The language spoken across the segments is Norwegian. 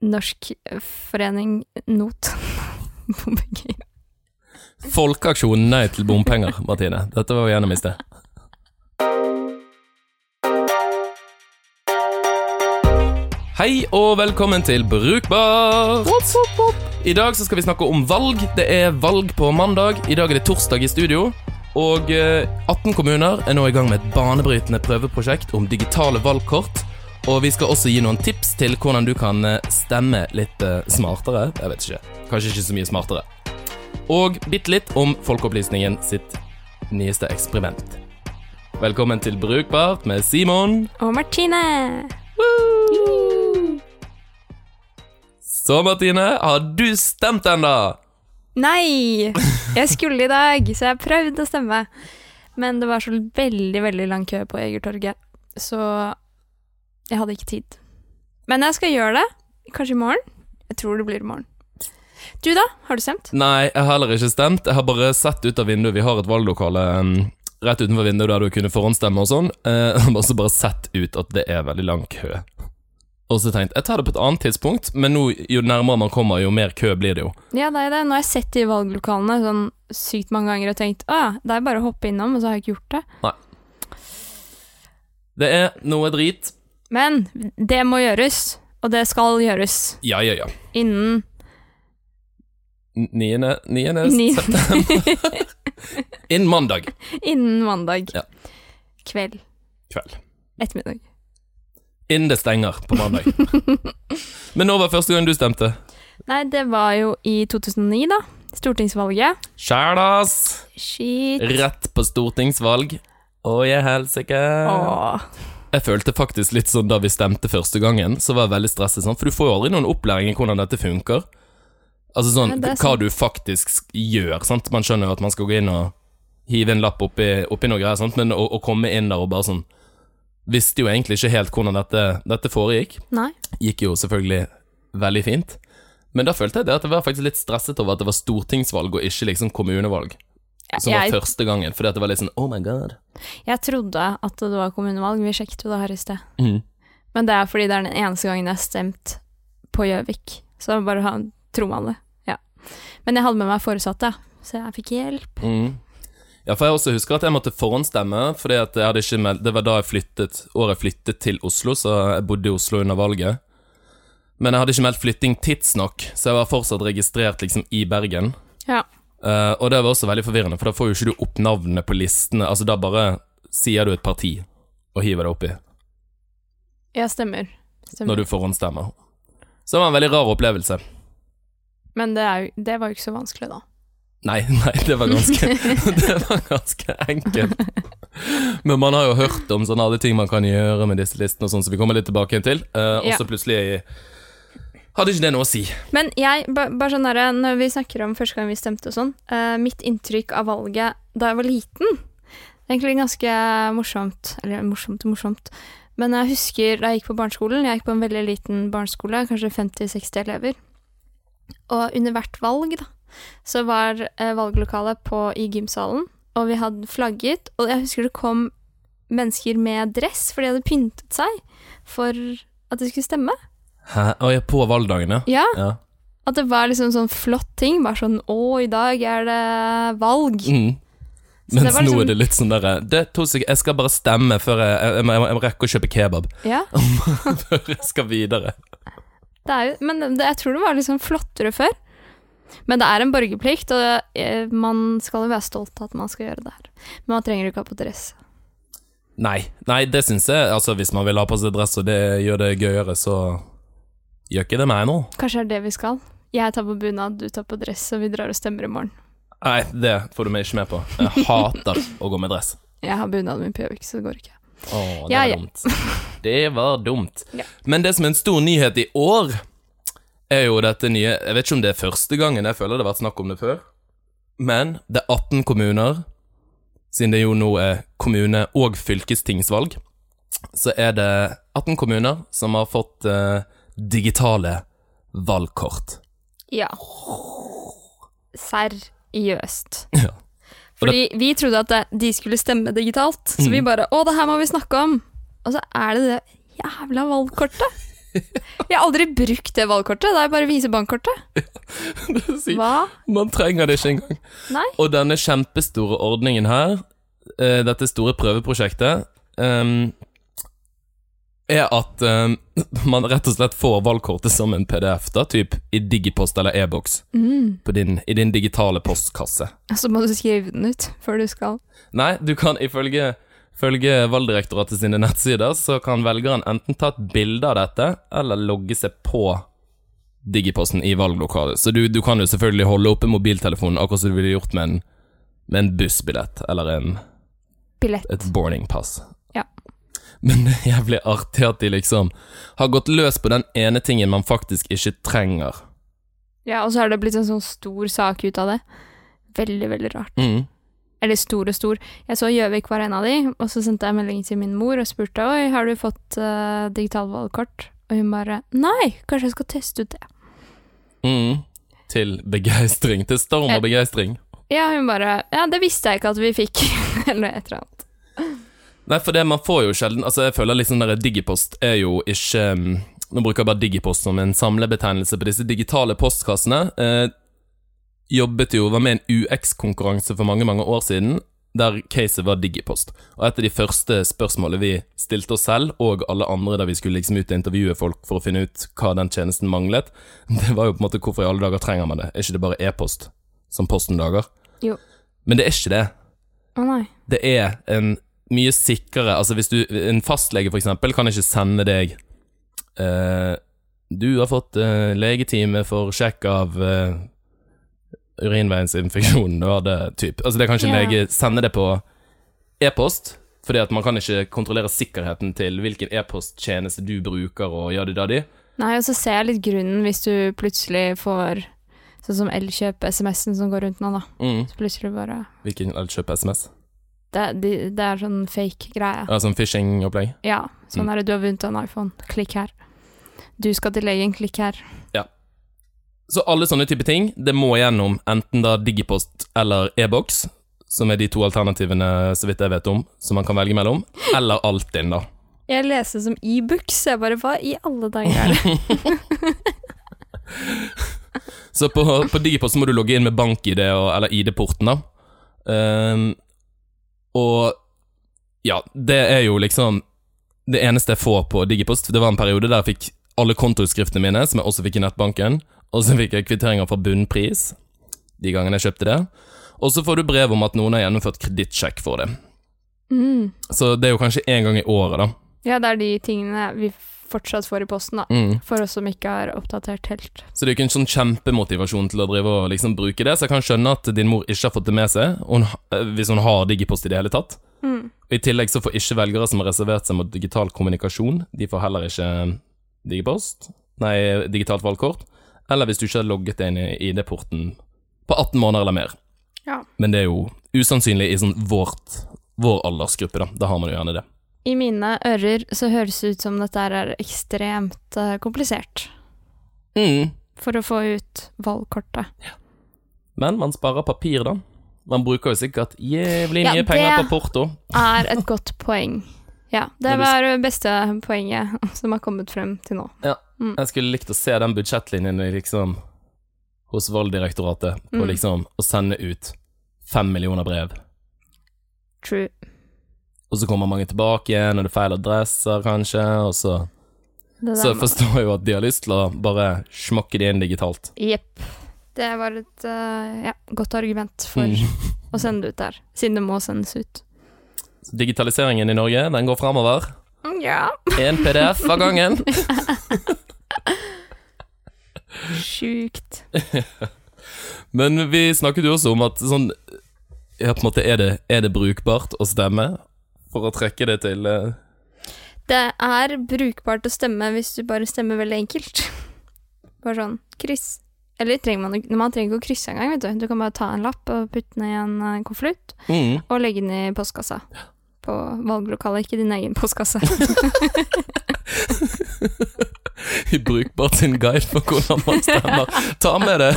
Norsk forening Not. Bompenger. Folkeaksjonen Nei til bompenger, Martine. Dette var vi gjennom i sted. Hei og velkommen til Brukbart! I dag så skal vi snakke om valg. Det er valg på mandag. I dag er det torsdag i studio. Og eh, 18 kommuner er nå i gang med et banebrytende prøveprosjekt om digitale valgkort. Og vi skal også gi noen tips til hvordan du kan eh, stemme litt eh, smartere. Jeg vet ikke. Kanskje ikke så mye smartere. Og bitte litt om Folkeopplysningen sitt nyeste eksperiment. Velkommen til Brukbart med Simon. Og Martine! Woo! Så, Martine, har du stemt ennå? Nei! Jeg skulle i dag, så jeg prøvde å stemme. Men det var så veldig, veldig lang kø på Egertorget, så jeg hadde ikke tid. Men jeg skal gjøre det. Kanskje i morgen. Jeg tror det blir i morgen. Du, da? Har du stemt? Nei, jeg har heller ikke stemt. Jeg har bare sett ut av vinduet. Vi har et valglokale um, rett utenfor vinduet der du kunne forhåndsstemme og sånn. Eh, Jeg har også bare sett ut at det er veldig lang kø. Og så tenkte jeg jeg tar det på et annet tidspunkt, men nå, jo nærmere man kommer, jo mer kø blir det jo. Ja, det er det. Nå har jeg sett de valglokalene sånn sykt mange ganger og tenkt å ja, det er bare å hoppe innom, og så har jeg ikke gjort det. Nei. Det er noe drit. Men det må gjøres, og det skal gjøres Ja, ja, ja. innen N- Niende, niende Ni- september. Innen mandag Innen mandag. Ja. Kveld. kveld. Ettermiddag. Innen det stenger på mandag. Men når var første gang du stemte? Nei, det var jo i 2009, da. Stortingsvalget. Skjælas! Shit. Rett på stortingsvalg. Å, jeg helsike. Jeg følte faktisk litt sånn da vi stemte første gangen, så var jeg veldig stresset, sånn, for du får jo aldri noen opplæring i hvordan dette funker. Altså sånn, Ja, hva du faktisk gjør, sant. Man skjønner jo at man skal gå inn og hive en lapp oppi, oppi noe greier, sant, men å, å komme inn der og bare sånn Visste jo egentlig ikke helt hvordan dette, dette foregikk. Nei. Gikk jo selvfølgelig veldig fint. Men da følte jeg det at jeg var faktisk litt stresset over at det var stortingsvalg og ikke liksom kommunevalg. Som var Jeg, første gangen, fordi det var litt sånn oh my god. jeg trodde at det var kommunevalg, vi sjekket jo det her i sted. Mm. Men det er fordi det er den eneste gangen jeg har stemt på Gjøvik. Så bare ha, tror man det. Ja. Men jeg hadde med meg foresatte, så jeg fikk hjelp. Mm. Ja, for jeg også husker at jeg måtte forhåndsstemme, fordi Det var da jeg flyttet, året jeg flyttet til Oslo, så jeg bodde i Oslo under valget. Men jeg hadde ikke meldt flytting tidsnok, så jeg var fortsatt registrert liksom i Bergen. Ja. Eh, og det var også veldig forvirrende, for da får jo ikke du opp navnene på listene. Altså, da bare sier du et parti og hiver det oppi Jeg stemmer. stemmer. når du forhåndsstemmer. Så det var en veldig rar opplevelse. Men det, er det var jo ikke så vanskelig, da. Nei, nei, det var ganske Det var ganske enkelt. Men man har jo hørt om sånne alle ting man kan gjøre med disse listene og sånn, så vi kommer litt tilbake igjen til. Uh, og Ja. så plutselig hadde ikke det noe å si. Men jeg, bare sånn der, når vi snakker om første gang vi stemte og sånn, uh, mitt inntrykk av valget da jeg var liten, det er egentlig ganske morsomt, eller morsomt og morsomt, men jeg husker da jeg gikk på barneskolen, jeg gikk på en veldig liten barneskole, kanskje 50-60 elever, og under hvert valg da, så var uh, valglokalet på, i gymsalen, og vi hadde flagget, og jeg husker det kom mennesker med dress, for de hadde pyntet seg for at de skulle stemme. Hæ? Å ja, på valgdagen, Ja, Ja. at det var liksom sånn flott ting. Bare sånn 'Å, i dag er det valg'. Mm. Så det Mens var nå liksom- er det litt sånn derre Det to sek- Jeg skal bare stemme før jeg, jeg, jeg, jeg må rekke å kjøpe kebab. Ja, før jeg skal videre. det er jo Men det, jeg tror det var liksom flottere før. Men det er en borgerplikt, og eh, man skal jo være stolt av at man skal gjøre det her. Men man trenger jo ikke ha på dress. Nei, nei, det syns jeg Altså, hvis man vil ha på seg dress og det gjør det gøyere, så gjør ikke det meg nå. Kanskje det er det vi skal? Jeg tar på bunad, du tar på dress, og vi drar og stemmer i morgen. Nei, det får du meg ikke med på. Jeg hater å gå med dress. Jeg har bunaden min på Gjøvik, så det går ikke. Å, det Ja, var ja. dumt. Det var dumt. Ja. Men det som er en stor nyhet i år, er jo dette nye Jeg vet ikke om det er første gangen, jeg føler det har vært snakk om det før. Men det er 18 kommuner, siden det jo nå er kommune- og fylkestingsvalg, så er det 18 kommuner som har fått eh, digitale valgkort. Ja. Seriøst. Ja. Fordi Fordi vi trodde at de skulle stemme digitalt, så vi Mm. bare 'Å, det her må vi snakke om'. Og så er det det jævla valgkortet. Jeg har aldri brukt det valgkortet. Det er bare å vise bankkortet. Ja. Hva? Man trenger det ikke engang. Nei? Og denne kjempestore ordningen her, eh, dette store prøveprosjektet, ehm, er at ehm, man rett og slett får valgkortet som en PDF, da, typ i Digipost eller e-boks, Mm. i din digitale postkasse. Så må du skrive den ut før du skal. Nei, du kan ifølge Følge Valgdirektoratet sine nettsider så kan velgeren enten ta et bilde av dette, eller logge seg på Digiposten i valglokalet. Så du, du kan jo selvfølgelig holde oppe mobiltelefonen akkurat som du ville gjort med en, med en bussbillett eller en, Billett. et boardingpass. Men det er jævlig artig at de liksom har gått løs på den ene tingen man faktisk ikke trenger. Ja, og så har det blitt en sånn stor sak ut av det. Veldig, veldig rart. Mm. Eller stor og stor. Jeg så Gjøvik var en av de, og så sendte jeg melding til min mor og spurte Oi, har du fått uh, digital valgkort. Og hun bare Nei, kanskje jeg skal teste ut det. Mm. Til begeistring. Til storm og begeistring. Ja, hun bare Ja, det visste jeg ikke at vi fikk. eller et eller annet. Nei, for det man får jo sjelden Altså, jeg føler liksom der Digipost er jo ikke um, Nå bruker jeg bare Digipost som en samlebetegnelse på disse digitale postkassene. Eh, jobbet jo, var med en UX-konkurranse for mange, mange år siden, der caset var Digipost. Og et av de første spørsmålene vi stilte oss selv, og alle andre da vi skulle liksom ut og intervjue folk for å finne ut hva den tjenesten manglet, det var jo på en måte hvorfor i alle dager trenger man det? Er ikke det bare e-post som Posten lager? Jo. Men det er ikke det Å nei. det er en mye sikrere Altså hvis du En fastlege for eksempel kan ikke sende deg eh, Du har fått eh, legetime for sjekk av eh, urinveisinfeksjon du hadde typ. Altså det kan ikke en yeah. lege sende det på e-post fordi at man kan ikke kontrollere sikkerheten til hvilken e-posttjeneste du bruker og jadi-dadi. Nei, og så ser jeg litt grunnen hvis du plutselig får Sånn som Elkjøp, SMS-en som går rundt nå, da. Mm. Så plutselig bare Hvilken Elkjøp SMS? Det, det, det er sånn fake greie. Ja, sånn phishing-opplegg? Ja. Sånn Mm. er det, du har vunnet en iPhone. Klikk her. Du skal til legen. Klikk her. Ja. Så alle sånne type ting, det må gjennom enten da Digipost eller e-boks, som er de to alternativene, så vidt jeg vet om, som man kan velge mellom, eller Altinn, da. Jeg leser som e-books. Jeg bare Hva i alle dager er? Så på, på Digipost må du logge inn med bank-ID eller ID-porten, da. Ehm, og ja, det er jo liksom det eneste jeg får på Digipost. Det var en periode der jeg fikk alle kontoutskriftene mine, som jeg også fikk i nettbanken, og så fikk jeg kvitteringer fra bunnpris de gangene jeg kjøpte det. Og så får du brev om at noen har gjennomført kredittsjekk for det. Mm. Så det er jo kanskje én gang i året, da. Ja, det er de tingene vi fortsatt får i posten, da. Mm. For oss som ikke har oppdatert helt. Så det er jo ikke en sånn kjempemotivasjon til å drive og liksom bruke det, så jeg kan skjønne at din mor ikke har fått det med seg, hun, eh, hvis hun har digipost i det hele tatt. Mm. I tillegg så får ikke velgere som har reservert seg mot digital kommunikasjon, de får heller ikke digipost, nei, digitalt valgkort, eller hvis du ikke har logget deg inn i ID-porten på 18 måneder eller mer. Ja. Men det er jo usannsynlig i sånn vårt, vår aldersgruppe, da. Da har man jo gjerne det. I mine ører så høres det ut som dette er ekstremt eh, komplisert. Mm. For å få ut valgkortet. Men man sparer papir, da. Man bruker jo sikkert jævlig Ja, mye penger på porto. Det Er et godt poeng. Ja, det var det beste poenget som har kommet frem til nå. Jeg skulle likt å se den budsjettlinjen liksom hos Valgdirektoratet på Mm. liksom å sende ut fem millioner brev, True. Og så kommer mange tilbake igjen, og det er feil adresser, kanskje, og så Så jeg forstår jo at de har lyst til å bare smokke det inn digitalt. Jepp. Det var et uh, ja, godt argument for Mm. å sende det ut der, siden det må sendes ut. Så digitaliseringen i Norge, den går framover. Ja. Én PDF av gangen. Sjukt. Men vi snakket jo også om at sånn Ja, på en måte, er det, er det brukbart å stemme? For å trekke det til eh, Det er brukbart å stemme hvis du bare stemmer veldig enkelt. Bare sånn kryss. Eller trenger man, man trenger ikke å krysse engang, vet du. Du kan bare ta en lapp og putte den i en eh, konvolutt, mm. og legge den i postkassa. På valglokalet, ikke din egen postkasse. i Brukbart sin guide for hvordan man stemmer. Ta med det.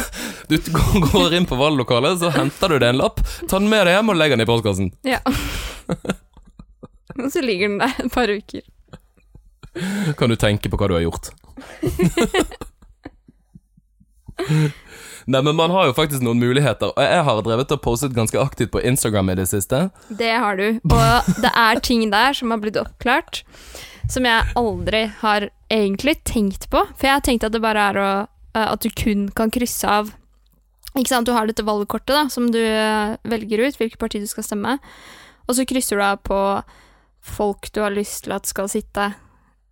Du går- går inn på valglokalet, så henter du deg en lapp, ta den med deg hjem og legger den i postkassen. ja. og så ligger den der et par uker. Kan du tenke på hva du har gjort. Nei, men man har jo faktisk noen muligheter, og jeg har drevet og postet ganske aktivt på Instagram i det siste. Det har du. Og det er ting der som har blitt oppklart, som jeg aldri har egentlig tenkt på. For jeg har tenkt at det bare er å eh, At du kun kan krysse av Ikke sant, du har dette valgkortet da, som du eh, velger ut, hvilket parti du skal stemme, og så krysser du av på folk du har lyst til at skal sitte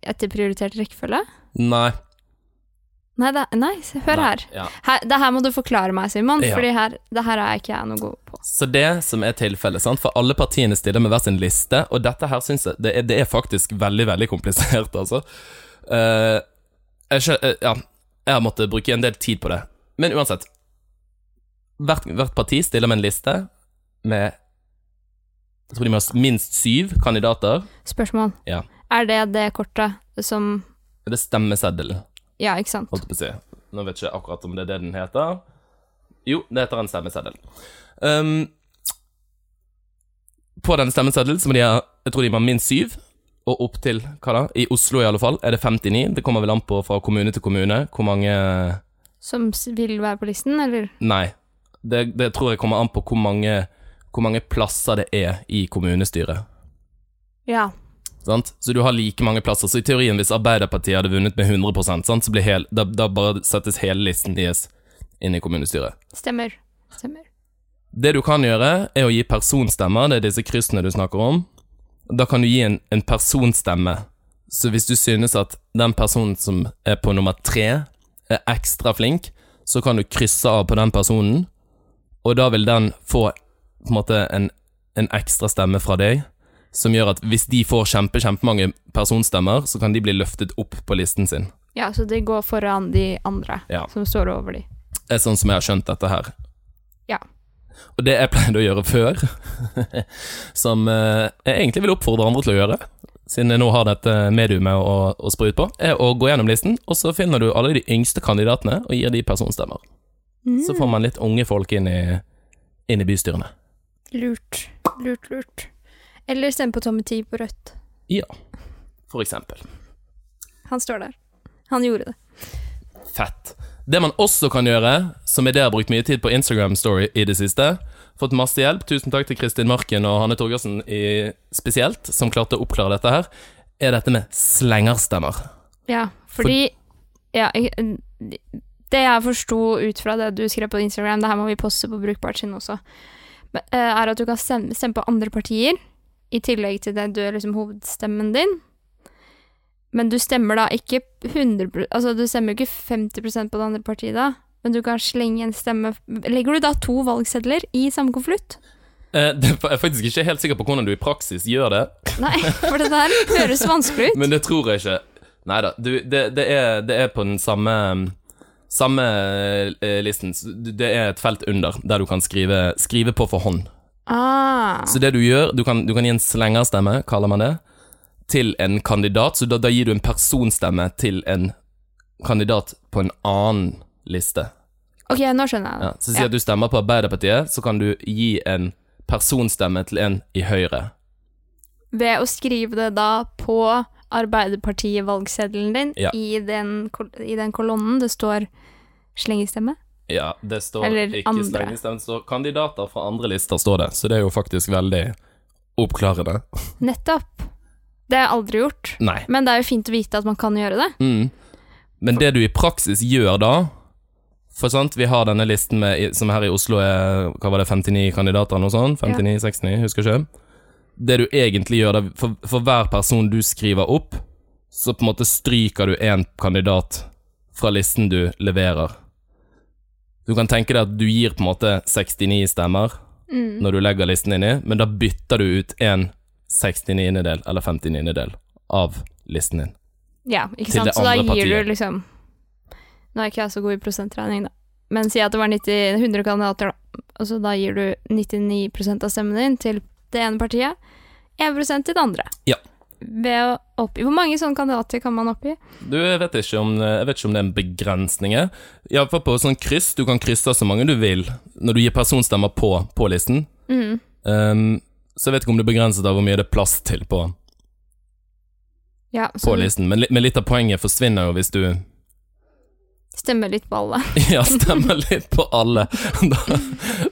etter prioritert rekkefølge. Nei. Nei, det, nei hør Nei, her. Ja. her. Det her må du forklare meg, Simon, Ja. Fordi her, det her er ikke jeg noe god på. Så det som er tilfellet, sant? for alle partiene stiller med hver sin liste, og dette her synes jeg det er, det er faktisk veldig, veldig komplisert, altså. Uh, jeg, eh, ja, jeg har måttet bruke en del tid på det. Men uansett. Hvert, hvert parti stiller med en liste med Jeg tror de må ha minst syv kandidater. Spørsmål. Ja. Er det det kortet som Det er stemmeseddelen, Ja, ikke sant? holdt jeg på å si. Nå vet jeg ikke akkurat om det er det den heter. Jo, det heter en stemmeseddel. Um, på den stemmeseddelen så må de ha Jeg tror de må ha minst syv, og opp til Hva da? I Oslo, i alle fall, er det 59. Det kommer vel an på fra kommune til kommune hvor mange Som s- vil være på listen, eller? Nei. Det, det tror jeg kommer an på hvor mange, hvor mange plasser det er i kommunestyret. Ja. Sant? Så du har like mange plasser. Så i teorien, hvis Arbeiderpartiet hadde vunnet med 100% sant? så blir hel, da, da bare settes hele listen deres inn i kommunestyret. Stemmer. Stemmer. Det du kan gjøre, er å gi personstemmer. Det er disse kryssene du snakker om. Da kan du gi en, en personstemme. Så hvis du synes at den personen som er på nummer tre, er ekstra flink, så kan du krysse av på den personen, og da vil den få på en måte en, en ekstra stemme fra deg, som gjør at hvis de får kjempe, kjempemange personstemmer, så kan de bli løftet opp på listen sin. Ja, så det går foran de andre Ja. som står over de. Det er sånn som jeg har skjønt dette her. Ja. Og det jeg pleide å gjøre før, som eh, jeg egentlig vil oppfordre andre til å gjøre, siden jeg nå har dette mediumet å, å sprute på, er å gå gjennom listen, og så finner du alle de yngste kandidatene og gir de personstemmer. Så får man litt unge folk inn i, inn i bystyrene. Lurt. Lurt, lurt. Eller stemme på Tommy Tee på rødt. Ja, for eksempel. Han står der. Han gjorde det. Fett. Det man også kan gjøre, som jeg har brukt mye tid på Instagram Story i det siste, fått masse hjelp, tusen takk til Kristin Marken og Hanne Torgersen i, spesielt, som klarte å oppklare dette her, er dette med slengerstemmer. Ja, fordi Ja, det jeg forsto ut fra det du skrev på Instagram, det her må vi poste på Brukbart sin også, er at du kan stemme, stemme på andre partier, i tillegg til det du er liksom hovedstemmen din. Men du stemmer da ikke 100% Altså, du stemmer jo ikke 50% på det andre partiet da, men du kan slenge en stemme Legger du da to valgsedler i samme konvolutt? Eh, jeg er faktisk ikke helt sikker på hvordan du i praksis gjør det, Nei, for det der høres vanskelig ut. men det tror jeg ikke. Nei da, det, det, det er på den samme samme eh, listen. Det er et felt under der du kan skrive, skrive på for hånd. Ah. Så det du gjør, du kan, du kan gi en slengerstemme, kaller man det, til en kandidat. Så da, da gir du en personstemme til en kandidat på en annen liste. Ok, nå skjønner jeg Ja, så ja. at du stemmer på Arbeiderpartiet, så kan du gi en personstemme til en i Høyre. Ved å skrive det da på Arbeiderpartiet-valgseddelen din Ja. i, den, i den kolonnen det står slengestemme. Ja, det står Eller ikke andre. slengestemme, det står kandidater fra andre lister, står det. Så det er jo faktisk veldig oppklarende. Nettopp. Det har jeg aldri gjort. Nei. Men det er jo fint å vite at man kan gjøre det. Mm. Men det du i praksis gjør da For sant, vi har denne listen med, som her i Oslo er Hva var det, 59 kandidater eller noe sånt? 59-69, husker ikke. Det du egentlig gjør det, for, for hver person du skriver opp, så på en måte stryker du én kandidat fra listen du leverer. Du kan tenke deg at du gir på en måte 69 stemmer Mm. når du legger listen inn i, men da bytter du ut en 69-del eller 59-del av listen din. Ja, ikke sant. Så da gir partiet. du liksom Nå er ikke jeg så god i prosentregning, da. Men si at det var 90, 100 kandidater, da. Og så da gir du 99% av stemmen din til det ene partiet, 1% til det andre. Ja. Ved å oppgi Hvor mange sånne kandidater kan man oppgi? Du, jeg vet ikke om, vet ikke om det er en begrensning. Iallfall på sånn kryss. Du kan krysse så mange du vil når du gir personstemmer på, på listen. Mm. Um, så jeg vet ikke om det er begrenset av hvor mye det er plass til på Ja, på listen. Men, men litt av poenget forsvinner jo hvis du stemmer litt på alle. ja, stemmer litt på alle. Da,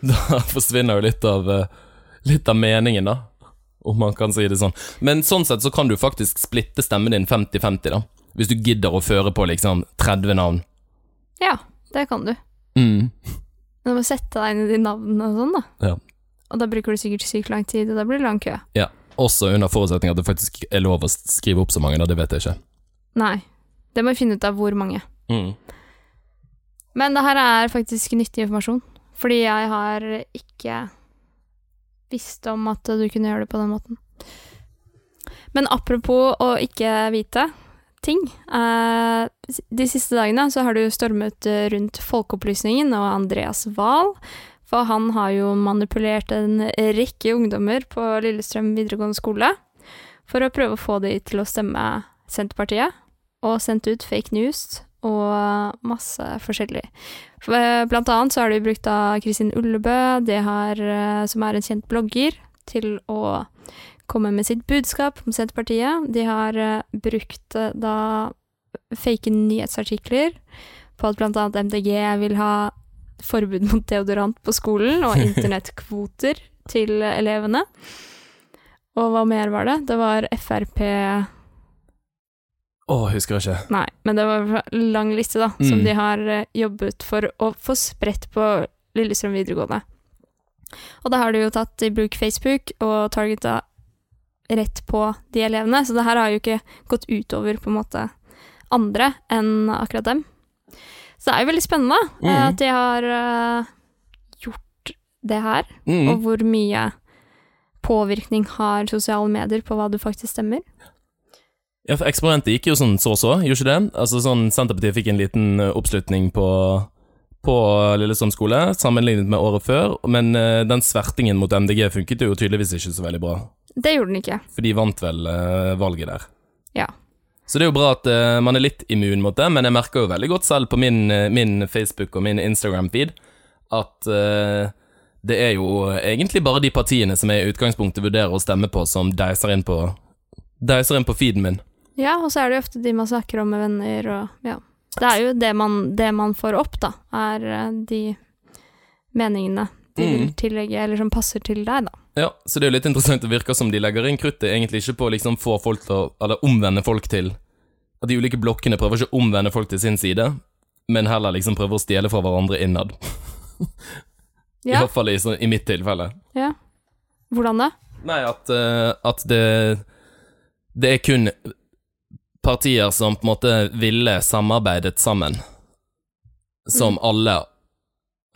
da forsvinner jo litt av eh, Litt av meningen, da. Om man kan si det sånn. Men sånn sett så kan du faktisk splitte stemmen din 50-50, da. Hvis du gidder å føre på liksom 30 navn. Ja, det kan du. Mm. Men du må sette deg inn i de navnene og sånn, da. Ja. Og da bruker du sikkert sykt lang tid, og da blir det lang kø. Ja. Også under forutsetning at det faktisk er lov å skrive opp så mange, da. Det vet jeg ikke. Nei. Det må vi finne ut av hvor mange. Mm. Men det her er faktisk nyttig informasjon, fordi jeg har ikke visst om at du kunne gjøre det på den måten. Men apropos å ikke vite ting. Eh, de siste dagene så har du stormet eh, rundt Folkeopplysningen og Andreas Wahl, for han har jo manipulert en rekke ungdommer på Lillestrøm videregående skole for å prøve å få de til å stemme Senterpartiet, og sendt ut fake news og masse forskjellig. Eh, Blant annet så har de brukt av Kristin Ullebø, det har, eh, som er en kjent blogger, til å komme med sitt budskap om Senterpartiet. De har eh, brukt da fake nyhetsartikler på at blant annet MDG vil ha forbud mot deodorant på skolen, og internettkvoter til elevene. Og hva mer var det? Det var Frp Å, husker jeg ikke. Nei, men det var en lang liste, da, som Mm. de har eh, jobbet for å få spredt på Lillestrøm videregående. Og da har de jo tatt i bruk Facebook og targeta rett på de elevene, så det her har jo ikke gått utover på en måte andre enn akkurat dem. Så det er jo veldig spennende eh, Mhm. at de har eh, gjort det her, Mm. og hvor mye påvirkning har sosiale medier på hva du faktisk stemmer. Ja, for eksperimentet gikk jo sånn så og så, gjorde ikke det? Altså sånn, Senterpartiet fikk en liten eh, oppslutning på, på Lillesand skole, sammenlignet med året før, men uh, den svertingen mot MDG funket jo tydeligvis ikke så veldig bra. Det gjorde den ikke. For de vant vel uh, valget der. Ja. Så det er jo bra at uh, man er litt immun mot det, men jeg merker jo veldig godt selv på min, eh, min Facebook og min Instagram-feed at eh, det er jo egentlig bare de partiene som jeg i utgangspunktet vurderer å stemme på, som deiser inn på, deiser inn på feeden min. Ja, og så er det jo ofte de man snakker om med venner og ja. Det er jo det man, det man får opp, da, er eh, de meningene de vil Mm. tillegge, eller som passer til deg, da. Ja, så det er jo litt interessant. Det virker som de legger inn kruttet egentlig ikke på å liksom få folk til å Eller omvende folk til At de ulike blokkene prøver ikke å omvende folk til sin side, men heller liksom prøver å stjele fra hverandre innad. I Ja, hvert fall i, i mitt tilfelle. ja. Hvordan da? Nei, at, uh, at det Det er kun partier som på en måte ville samarbeidet sammen, som alle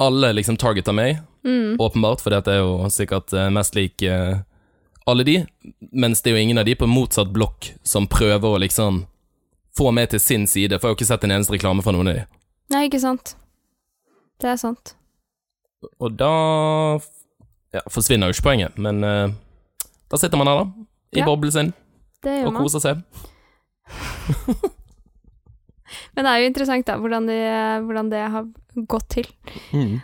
Alle liksom targeta meg, Mm. åpenbart, for dette er jo sikkert eh, mest lik eh, alle de, mens det er jo ingen av de på motsatt blokk som prøver å liksom få meg til sin side, for jeg har jo ikke sett en eneste reklame fra noen av de. Nei, ikke sant. Det er sant. Og da ja, forsvinner jo ikke poenget, men uh, da sitter man her, da, i Ja. boblen sin, og koser seg. Men det er jo interessant, da, hvordan, de, hvordan det har gått til i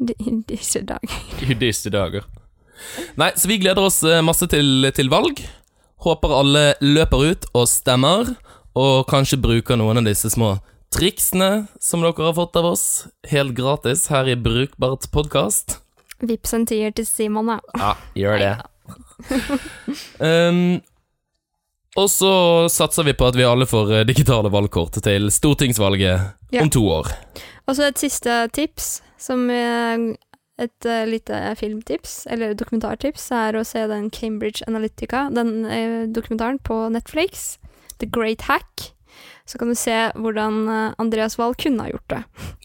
i disse dager. I disse dager. Nei, så vi gleder oss eh, masse til, til valg. Håper alle løper ut og stemmer, og kanskje bruker noen av disse små triksene som dere har fått av oss, helt gratis her i Brukbart podkast. Vips en tier til Simon, da. Ja, gjør det. um, og så satser vi på at vi alle får eh, digitale valgkort til stortingsvalget Ja. om to år. Og så et siste tips, som et eh, lite filmtips, eller dokumentartips, er å se den Cambridge Analytica, den eh, dokumentaren på Netflix, The Great Hack. Så kan du se hvordan Andreas Wahl kunne ha gjort det.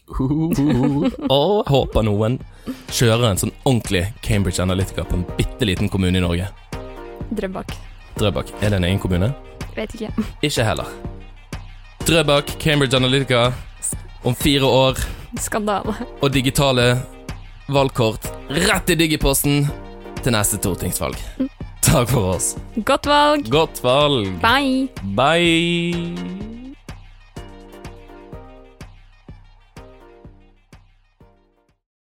Og håper noen kjører en sånn ordentlig Cambridge Analytica på en bitte liten kommune i Norge. Drøbak. Drøbak, er det en egen kommune? Vet ikke. Ikke heller. Drøbak, Cambridge Analytica om fire år, Skandale. og digitale valgkort rett i digiposten til neste stortingsvalg. Takk for oss. Godt valg! Godt valg. Bye! Bye.